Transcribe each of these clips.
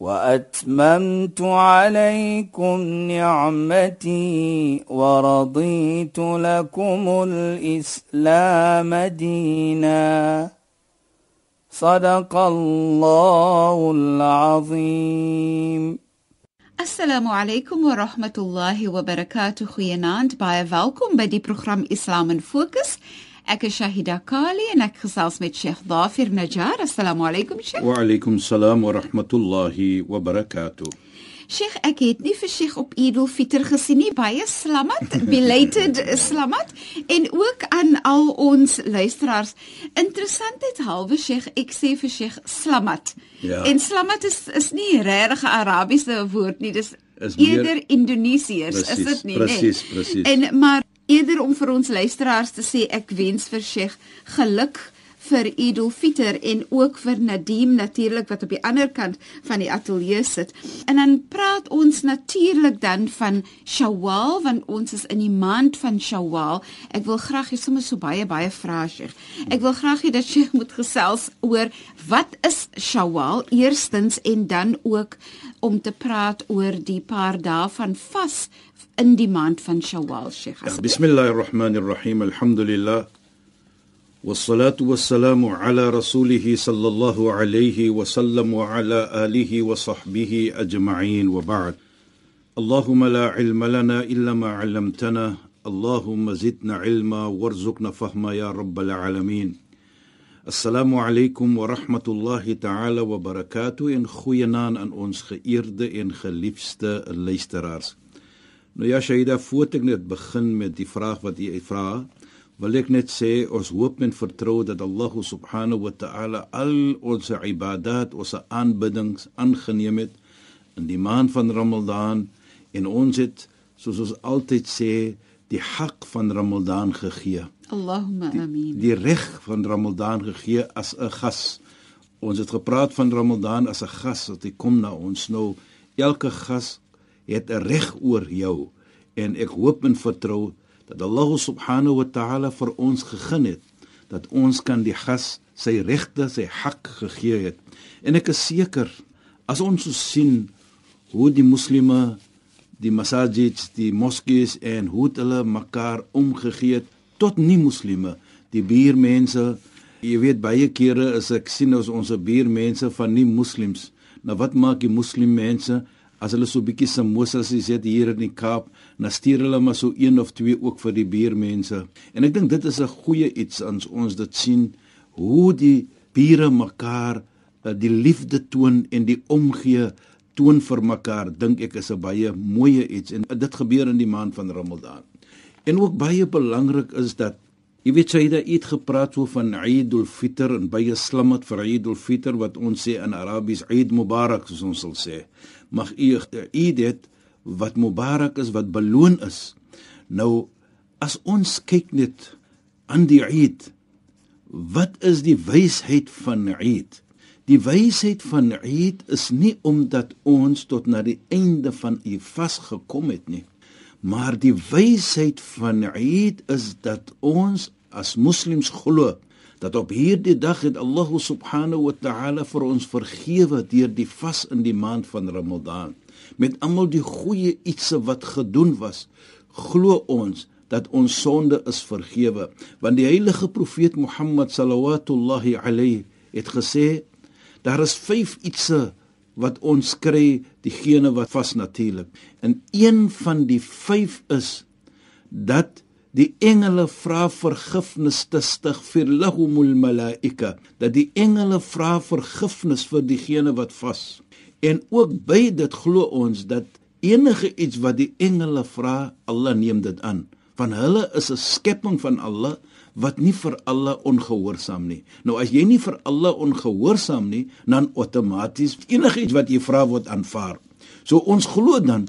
وأتممت عليكم نعمتي ورضيت لكم الإسلام دينا. صدق الله العظيم. السلام عليكم ورحمة الله وبركاته. خياناند باي فالكم بدي برنامج إسلام فوكس Ek is Shahida Kali en ek gesels met Sheikh Dafir Najjar. Assalamu alaykum Sheikh. Wa alaykum salaam wa rahmatullahi wa barakatuh. Sheikh, ek het nie vir Sheikh op Eid al-Fitr gesien nie. Baie slamat, belated slamat en ook aan al ons luisteraars. Interessantheid halwe Sheikh, ek sê vir Sheikh slamat. Ja. En slamat is is nie regtig 'n Arabiese woord nie. Dis Is meer- eerder Indonesiërs, is Presies, dit nie? presies, nee? presies. En maar eerder om vir ons luisteraars te sê ek wens vir Sheikh geluk vir Eid al-Fitr en ook vir Nadim natuurlik wat op die ander kant van die ateljee sit. En dan praat ons natuurlik dan van Shawwal want ons is in die maand van Shawwal. Ek wil graag hê sommer so baie baie vrae Sheikh. Ek wil graag hê dat Sheikh moet gesels oor wat is Shawwal eerstens en dan ook om te praat oor die paar dae van vas in die maand van Shawwal Sheikh. Ja, Bismillahir Rahmanir Rahim. Alhamdulillah. والصلاة والسلام على رسوله صلى الله عليه وسلم وعلى آله وصحبه أجمعين وبعد اللهم لا علم لنا إلا ما علمتنا اللهم زدنا علما وارزقنا فهما يا رب العالمين السلام عليكم ورحمة الله تعالى وبركاته en goeienaand aan ons geëerde en geliefde luisteraars. Nou ja, Shaida, voordat ek net begin met die vraag wat u vra, wil ek net sê ons hoop en vertrou dat Allah subhanahu wa ta'ala al ons ibadat, ons aanbiddings aangeneem het in die maand van Ramadan en ons het soos ons altyd sê die hak van Ramadan gegee Allahumma amin. die reg van Ramadan gegee as 'n gas. Ons het gepraat van Ramadan as 'n gas wat hy kom na ons nou. Elke gas het 'n reg oor jou en ek hoop en vertrou dat Allah subhanahu wa ta'ala vir ons gegee het dat ons kan die gas sy regte, sy hak gegee het. En ek is seker as ons so sien hoe die moslimme die masajids, die moskees en hoe hulle mekaar omgegee tot nie moslime, die buurmense. Jy weet baie kere as ek sien ons ons buurmense van nie moslems. Nou wat maak die moslimmense as hulle so bietjie samosas het hier in die Kaap, dan stuur hulle maar so een of twee ook vir die buurmense. En ek dink dit is 'n goeie iets as ons dit sien hoe die bure mekaar eh, die liefde toon en die omgee toon vir mekaar dink ek is 'n baie mooi iets en dit gebeur in die maand van Ramadan. En ook baie belangrik is dat jy weet sy het iets gepraat so van Eid al-Fitr en baie slim het vir Eid al-Fitr wat ons sê in Arabies Eid Mubarak soos ons sal sê. Mag u Eid het wat Mubarak is wat beloon is. Nou as ons kyk net aan die Eid wat is die wysheid van Eid? Die wysheid van Eid is nie omdat ons tot na die einde van u vas gekom het nie. Maar die wysheid van Eid is dat ons as moslems glo dat op hierdie dag het Allah subhanahu wa ta'ala vir ons vergewe deur die vas in die maand van Ramadan. Met almal die goeie ietsie wat gedoen was, glo ons dat ons sonde is vergewe, want die heilige profeet Mohammed sallallahu alayhi het gesê daar is 5 ietsie wat ons kry diegene wat vas natuurlik. En een van die 5 is dat die engele vra vergifnis te stig vir lahumul malaika dat die engele vra vergifnis vir diegene wat vas en ook by dit glo ons dat enige iets wat die engele vra Allah neem dit aan van hulle is 'n skepping van Allah wat nie vir Allah ongehoorsaam nie. Nou as jy nie vir Allah ongehoorsaam nie, dan outomaties enigiets wat jy vra word aanvaar. So ons glo dan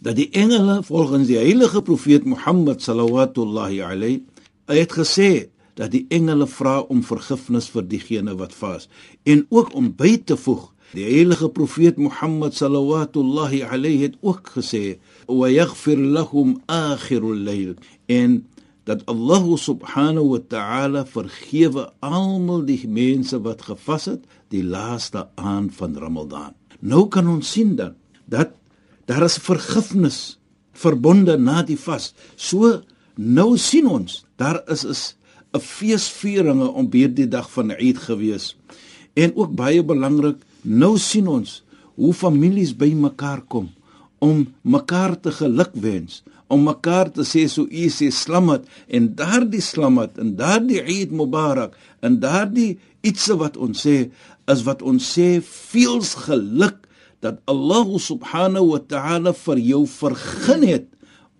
dat die engele volgens die heilige profeet Mohammed sallallahu alayhi het gesê dat die engele vra om vergifnis vir diegene wat vas en ook om by te voeg die heilige profeet Mohammed sallallahu alayhi het ook gesê wa yaghfir lahum akhirul layl en dat Allah subhanahu wa ta'ala vergewe almal die mense wat gevas het die laaste aand van Ramadan. Nou kan ons sien dan dat daar is vergifnis verbonde na die vas. So nou sien ons, daar is is 'n feesvieringe om hierdie dag van Eid gewees. En ook baie belangrik, nou sien ons hoe families bymekaar kom om mekaar te gelukwens, om mekaar te sê so u sê slamat en daardie slamat en daardie Eid Mubarak en daardie ietsie wat ons sê is wat ons sê veels geluk dat Allah subhanahu wa ta'ala vir jou vergun het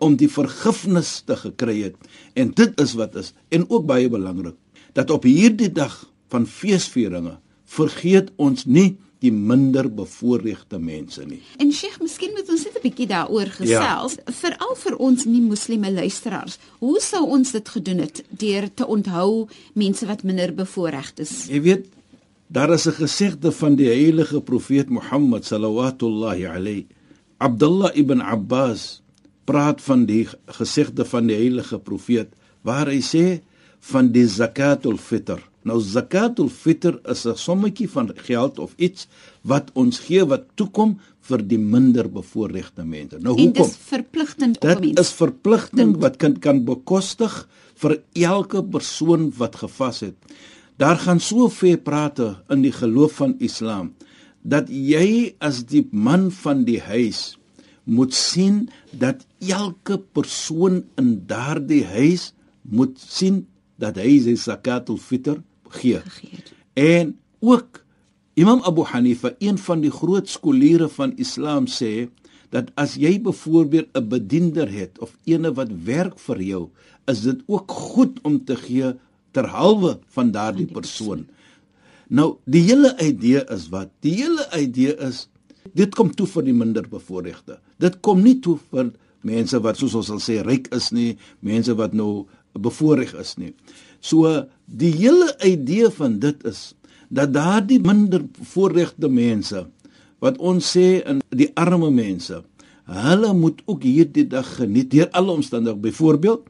om die vergifnis te gekry het. En dit is wat is en ook baie belangrik dat op hierdie dag van feesvieringe vergeet ons nie die minder bevoorregte mense nie. En Sheikh, miskien moet ons net 'n bietjie daaroor gesels, ja. veral vir ons nie moslime luisteraars. Hoe sou ons dit gedoen het deur te onthou mense wat minder bevoorreg is? Jy weet, daar is 'n gesegde van die heilige profeet Mohammed sallallahu alayhi. Abdullah ibn Abbas praat van die gesegde van die heilige profeet waar hy sê van die zakatul fitr Nou zakatul fitr is 'n sommetjie van geld of iets wat ons gee wat toekom vir die minder bevoorregte mense. Nou hoekom? Dit is verpligtend op mense. Dit is verpligting wat kan kan bekostig vir elke persoon wat gevas het. Daar gaan soveel prate in die geloof van Islam dat jy as die man van die huis moet sien dat elke persoon in daardie huis moet sien dat hy sy zakatul fitr gee. En ook Imam Abu Hanifa, een van die groot skoliere van Islam sê dat as jy byvoorbeeld 'n bediender het of ene wat werk vir jou, is dit ook goed om te gee terhalwe van daardie persoon. Nou, die hele idee is wat? Die hele idee is dit kom toe vir die minder bevoorregte. Dit kom nie toe vir mense wat soos ons sal sê ryk is nie, mense wat nou bevoorreg is nie. So die hele idee van dit is dat daardie minder voorregte mense wat ons sê in die arme mense, hulle moet ook hierdie dag geniet deur alle omstandighede. Byvoorbeeld,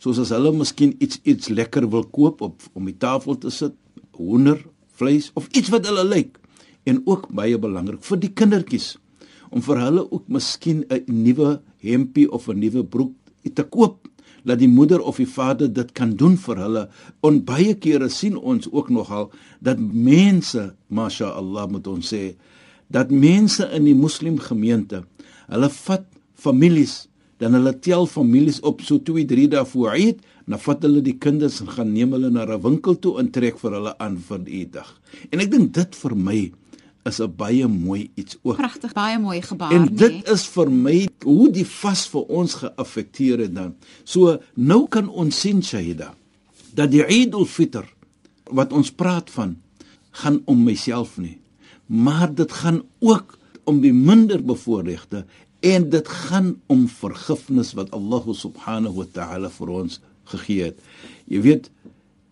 soos as hulle miskien iets iets lekker wil koop op om die tafel te sit, hoender, vleis of iets wat hulle lyk en ook baie belangrik vir die kindertjies om vir hulle ook miskien 'n nuwe hempie of 'n nuwe broek te koop dat die moeder of die vader dit kan doen vir hulle. En baie kere sien ons ook nogal dat mense, masha Allah moet ons sê, dat mense in die moslim gemeente, hulle vat families, dan hulle tel families op so 2, 3 dae voor Eid, dan vat hulle die kinders en gaan neem hulle na 'n winkel toe en trek vir hulle aan vir die Eid. En ek dink dit vir my is 'n baie mooi iets ook. Pragtig, baie mooi gebaar, En dit nee? is vir my hoe die vas vir ons geaffekteer het dan. So nou kan ons sien Shahida dat die Eid al-Fitr wat ons praat van gaan om myself nie, maar dit gaan ook om die minder bevoorregte en dit gaan om vergifnis wat Allah subhanahu wa ta'ala vir ons gegee het. Jy weet,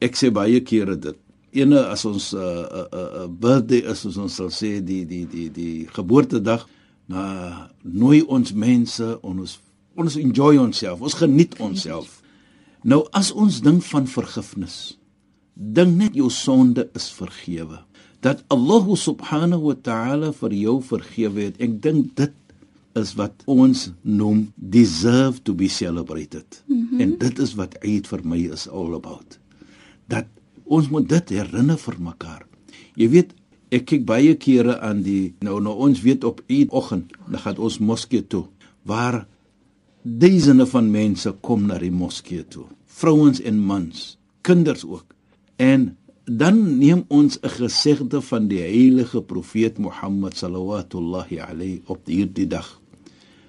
ek sê baie kere dit ene as ons 'n uh, 'n uh, 'n uh, uh, birthday is as ons sal sê die die die die geboortedag na nooi ons mense ons ons enjoy onsself ons geniet onsself. Nou as ons ding van vergifnis ding net jou sonde is vergewe. Dat Allah subhanahu wa ta'ala vir jou vergewe het ek dink dit is wat ons noem deserve to be celebrated. Mm -hmm. en dit is wat Eid vir my is all about. Dat Ons moet dit herinner vir mekaar. Jy weet, ek kyk baie kere aan die nou nou ons weet op Eid oggend, dan gaan ons moskee toe waar duisende van mense kom na die moskee toe. Vrouens en mans, kinders ook. En dan neem ons 'n gesegde van die heilige profeet Mohammed sallallahu alayhi op hierdie dag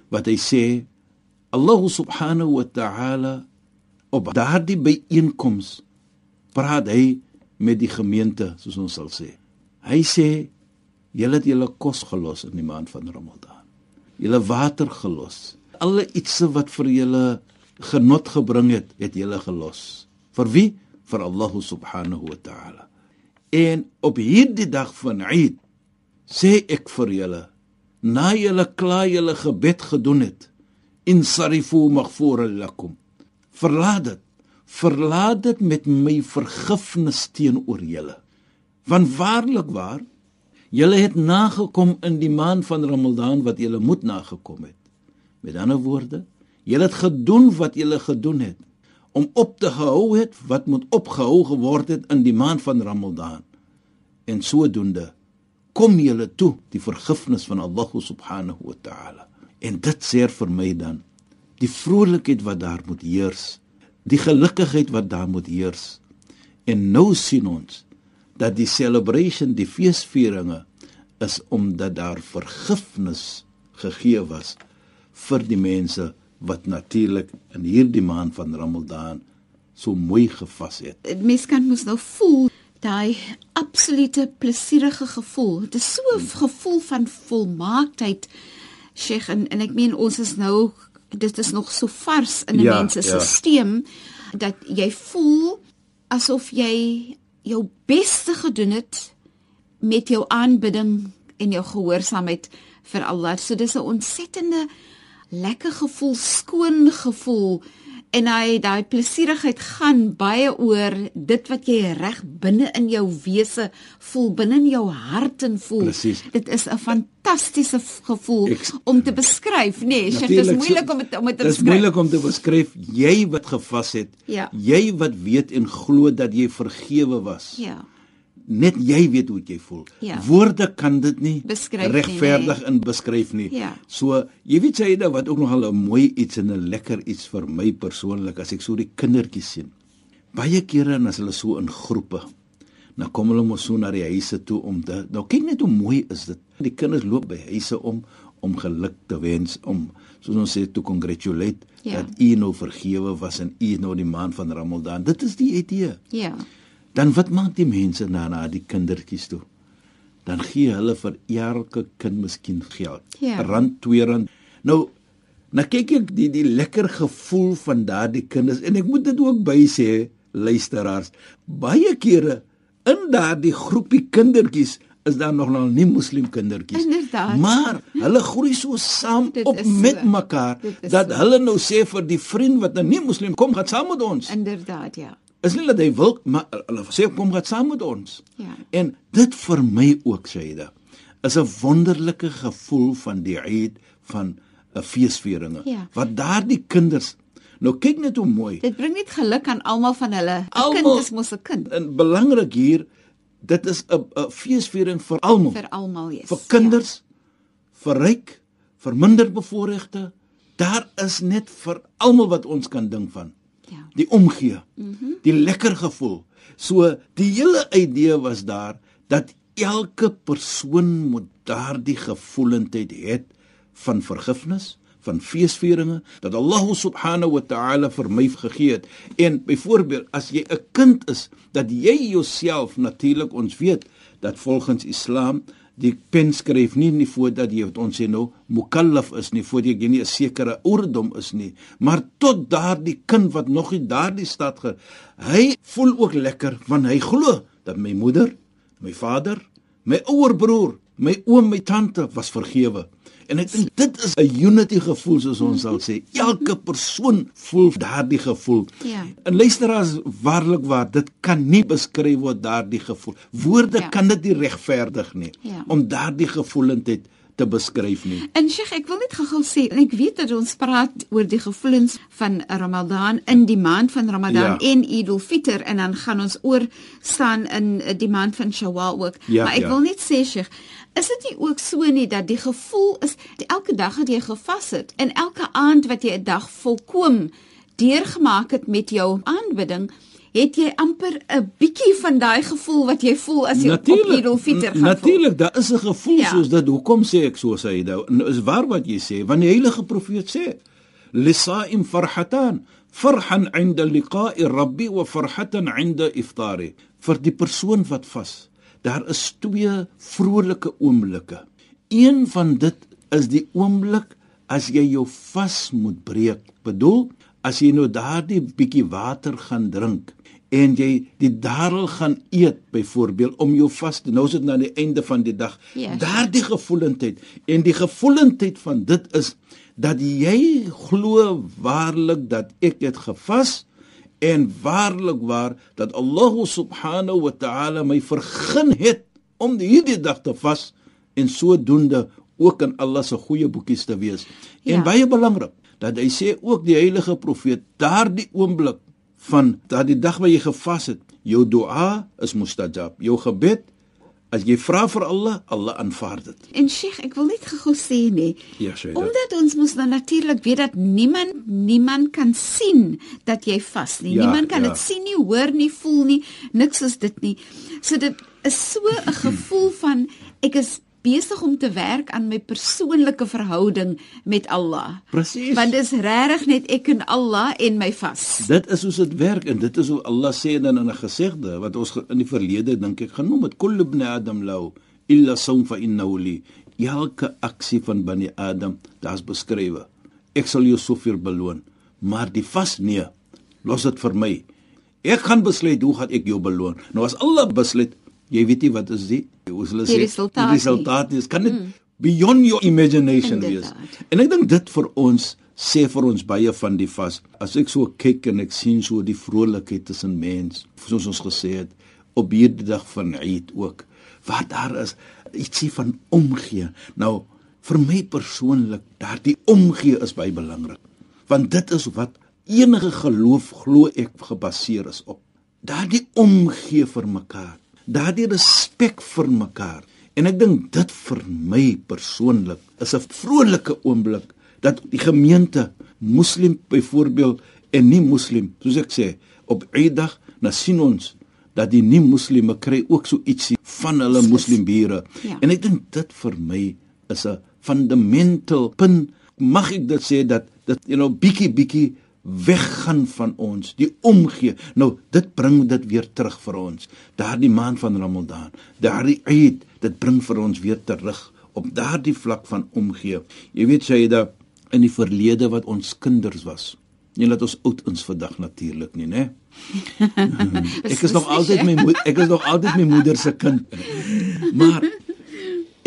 wat hy sê Allah subhanahu wa ta'ala op daardie byeenkoms praat hy met die gemeente soos ons sal sê. Hy sê julle het julle kos gelos in die maand van Ramadan. Julle water gelos. alle ietsie wat vir julle genot gebring het, het julle gelos. Vir wie? Vir Allah subhanahu wa ta'ala. En op hierdie dag van Eid sê ek vir julle, na julle klaar julle gebed gedoen het, insarifu maghfuran lakum. Verlaat dit. Verlaat dit met my vergifnis teenoor julle. Want waarlik waar, julle het nagekom in die maand van Ramadan wat julle moet nagekom het. Met ander woorde, julle het gedoen wat julle gedoen het om op te hou het wat moet opgehou geword het in die maand van Ramadan. En sodoende kom julle toe die vergifnis van Allah subhanahu wa ta'ala. En dit sê vir my dan die vrolikheid wat daar moet heers, die gelukkigheid wat daar moet heers. En nou sien ons dat die celebration, die feesvieringe is omdat daar vergifnis gegee was vir die mense wat natuurlik in hierdie maand van Ramadan so mooi gevas het. Mens kan mos nou voel daai absolute plesierige gevoel. Dit is so 'n hmm. gevoel van volmaaktheid. Sheikh en, en ek meen ons is nou dit is nog so vars in 'n ja, mens se ja. stelsel dat jy voel asof jy jou beste gedoen het met jou aanbidding en jou gehoorsaamheid vir Allah. So dis 'n ontsettende lekker gevoel, skoon gevoel en hy daai plesierigheid gaan baie oor dit wat jy reg binne in jou wese voel, binne in jou hart en voel. Precies. Dit is 'n fantastiese gevoel Ek, om te beskryf, nee, dit is moeilik om dit om dit te beskryf. Dit is moeilik om te beskryf jy wat gevas het. Ja. Jy wat weet en glo dat jy vergewe was. Ja net jy weet hoe jy voel. Ja. Woorde kan dit nie regverdig nee. in beskryf nie. Ja. So, jy weet jy dit wat ook nog al 'n mooi iets en 'n lekker iets vir my persoonlik as ek so die kindertjies sien. Baie kere as hulle so in groepe, dan kom hulle mos so na die huise toe om te nou kyk net hoe mooi is dit. Die kinders loop by huise om om geluk te wens om soos ons sê to congratulate ja. dat u nou vergewe was en u nou die maand van Ramadan. Dit is die idee. Ja dan wat maak die mense na na die kindertjies toe? Dan gee hulle vir elke kind miskien geld. Ja. Rand, 2 rand. Nou nou kyk ek die die lekker gevoel van daardie kinders en ek moet dit ook by sê luisteraars, baie kere in daardie groepie kindertjies is daar nog nou nie moslim kindertjies. Inderdaad. Maar hulle groei so saam op met so. mekaar dat so. hulle nou sê vir die vriend wat 'n nie moslim kom, gaan saam met ons. Inderdaad, ja is nie dat hy wil maar hulle sê kom gaan saam met ons. Ja. En dit vir my ook Shaida is 'n wonderlike gevoel van die Eid van 'n feesvieringe. Ja. Wat daardie kinders nou kyk net hoe mooi. Dit bring net geluk aan almal van hulle. 'n Kind is mos 'n kind. En belangrik hier, dit is 'n 'n feesviering vir almal. Vir almal, ja. Vir kinders, ja. vir ryk, vir minderbevoorregte. Daar is net vir almal wat ons kan dink van. Ja. Die omgee. Mm die lekker gevoel. So die hele idee was daar dat elke persoon moet daardie gevoelendheid het van vergifnis van feesvieringe dat Allah subhanahu wa ta'ala vir my gegee het en byvoorbeeld as jy 'n kind is dat jy jouself natuurlik ons weet dat volgens Islam die pen skryf nie nie voordat jy wat ons sê nou mukallaf is nie voordat jy nie 'n sekere ouderdom is nie. Maar tot daardie kind wat nog in daardie stad ge hy voel ook lekker want hy glo dat my moeder my vader my ouer broer my oom my tante was vergewe En ek dink dit is 'n unity gevoel soos ons sal sê. Elke persoon voel daardie gevoel. Ja. En luisteraars, waarlik waar, dit kan nie beskryf word daardie gevoel. Woorde ja. kan dit nie regverdig nie ja. om daardie gevoelendheid te beskryf nie. En Sheikh, ek wil net gou sê, en ek weet dat ons praat oor die gevoelens van Ramadan in die maand van Ramadan ja. en Eid al-Fitr en dan gaan ons oor staan in die maand van Shawwal ook. Ja, maar ek ja. wil net sê Sheikh, is dit nie ook so nie dat die gevoel is die elke dag wat jy gevas het en elke aand wat jy 'n dag volkom deurgemaak het met jou aanbidding het jy amper 'n bietjie van daai gevoel wat jy voel as jy Natuurlijk, op Eid al-Fitr gaan. Natuurlik, daar is 'n gevoel ja. soos dit. Hoekom sê ek so sê dit? Is waar wat jy sê, want die heilige profeet sê: "Lisa'im farhatan, farhan 'inda liqa'i rabbi wa farhatan 'inda iftari." Vir die persoon wat vas, daar is twee vrolike oomblikke. Een van dit is die oomblik as jy jou vas moet breek. Bedoel, as jy nou daardie bietjie water gaan drink en jy die darel gaan eet byvoorbeeld om jou vas te nou is dit na die einde van die dag. Yes. Daardie gevoelendheid en die gevoelendheid van dit is dat jy glo waarlik dat ek het gevas en waarlik waar dat Allah subhanahu wa ta'ala my vergun het om hierdie dag te vas en sodoende ook in Allah se goeie boekies te wees. Ja. En baie belangrik dat hy sê ook die heilige profeet daardie oomblik van daardie dag wat jy gevas het, jou dua is mustajab. Jou gebed as jy vra vir Allah, Allah aanvaar dit. En Sheikh, ek wil net gou sê nee. Ja, Shaida. Omdat ons mos dan natuurlik weet dat niemand niemand kan sien dat jy vas nie. Ja, niemand kan ja. dit sien nie, hoor nie, voel nie, niks is dit nie. So dit is so 'n gevoel van ek is besig om te werk aan my persoonlike verhouding met Allah. Presies. Want dis regtig net ek en Allah en my vas. Dit is hoe dit werk en dit is hoe Allah sê dan in 'n gesegde wat ons in die verlede dink ek genoem het kullu ibn adam law illa sawm fa innahu li elke aksie van bani adam daar's beskrywe ek sal jou soveel beloon maar die vas nee los dit vir my ek gaan besluit hoe gaan ek jou beloon nou as Allah besluit jy weet nie wat is die hoe hulle Die sê resultaat die nie. resultaat is kan dit mm. beyond your imagination Inderdaad. wees en ek dink dit vir ons sê vir ons baie van die vas. As ek so kyk en ek sien so die vrolikheid tussen mens, soos ons gesê het, op hierdie dag van Eid ook, waar daar is ietsie van omgee. Nou vir my persoonlik, daardie omgee is baie belangrik. Want dit is wat enige geloof glo ek gebaseer is op. Daardie omgee vir mekaar, daardie respek vir mekaar. En ek dink dit vir my persoonlik is 'n vrolike oomblik dat die gemeente moslim byvoorbeeld en nie moslim soos ek sê op Eidag na sien ons dat die nie moslime kry ook so ietsie van hulle moslimbure Ja. en ek dink dit vir my is 'n fundamental punt mag ek dit sê dat dit you know bietjie bietjie weggaan van ons die omgee. Nou dit bring dit weer terug vir ons. Daardie maand van Ramadan daardie Eid dit bring vir ons weer terug op daardie vlak van omgee. Jy weet Shaida in die verlede wat ons kinders was nie laat ons oud ons vandag natuurlik nie né? Ek is nog altyd my moeder ek is nog altyd my moeder se kind. Maar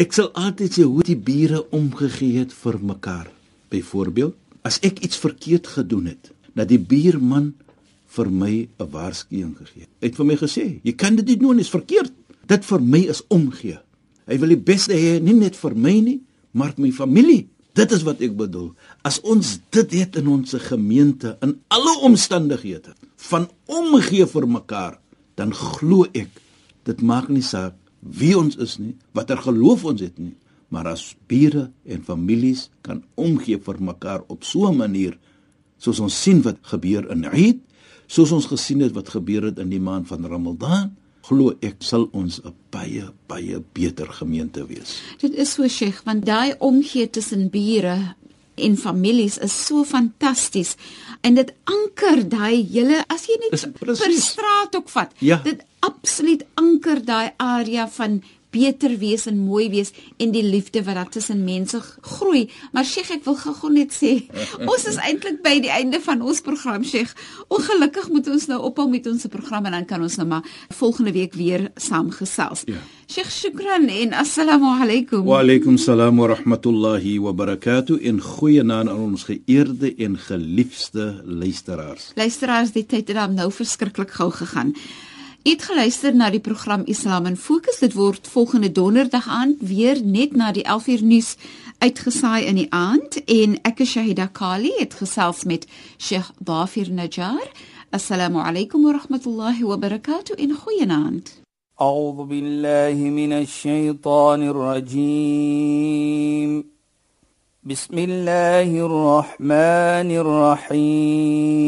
ek sal altyd sê hoe die bure omgegee het vir mekaar. Byvoorbeeld as ek iets verkeerd gedoen het dat die buurman vir my 'n waarskuwing gegee. Het hy het vir my gesê jy kan dit nie doen dit is verkeerd. Dit vir my is omgee. Hy wil die beste hê nie net vir my nie maar my familie. Dit is wat ek bedoel. As ons dit het in ons gemeente in alle omstandighede van omgee vir mekaar dan glo ek dit maak nie saak wie ons is nie watter geloof ons het nie maar as bure en families kan omgee vir mekaar op so 'n manier soos ons sien wat gebeur in Eid soos ons gesien het wat gebeur het in die maand van Ramadan glo ek sal ons 'n baie baie beter gemeente wees Dit is so Sheikh, want daai omgee tussen bure en families is so fantasties en dit anker daai hele as jy net per straat ook vat. Ja. Dit absoluut anker daai area van beter wees en mooi wees en die liefde wat daar tussen mense groei. Maar Sheikh, ek wil gou net sê, ons is eintlik by die einde van ons program, Sheikh. Ongelukkig moet ons nou ophou met ons program en dan kan ons nou maar volgende week weer saamgesels. Ja. Sheikh, shukran en assalamu alaykum. Wa alaykum salaam wa rahmatullahi wa barakatuh in goeie naam aan ons geëerde en geliefde luisteraars. Luisteraars, die tyd het dan nou verskriklik gou gegaan. U het geluister na die program Islam in Fokus. Dit word volgende donderdag aand weer net na die 11uur nuus uitgesaai in die aand en ek is Shahida Kali het gesels met Sheikh Dafir Najjar. Assalamu alaykum wa rahmatullahi wa barakatuh in goeienaand. أعوذ بالله من الشيطان الرجيم بسم الله الرحمن الرحيم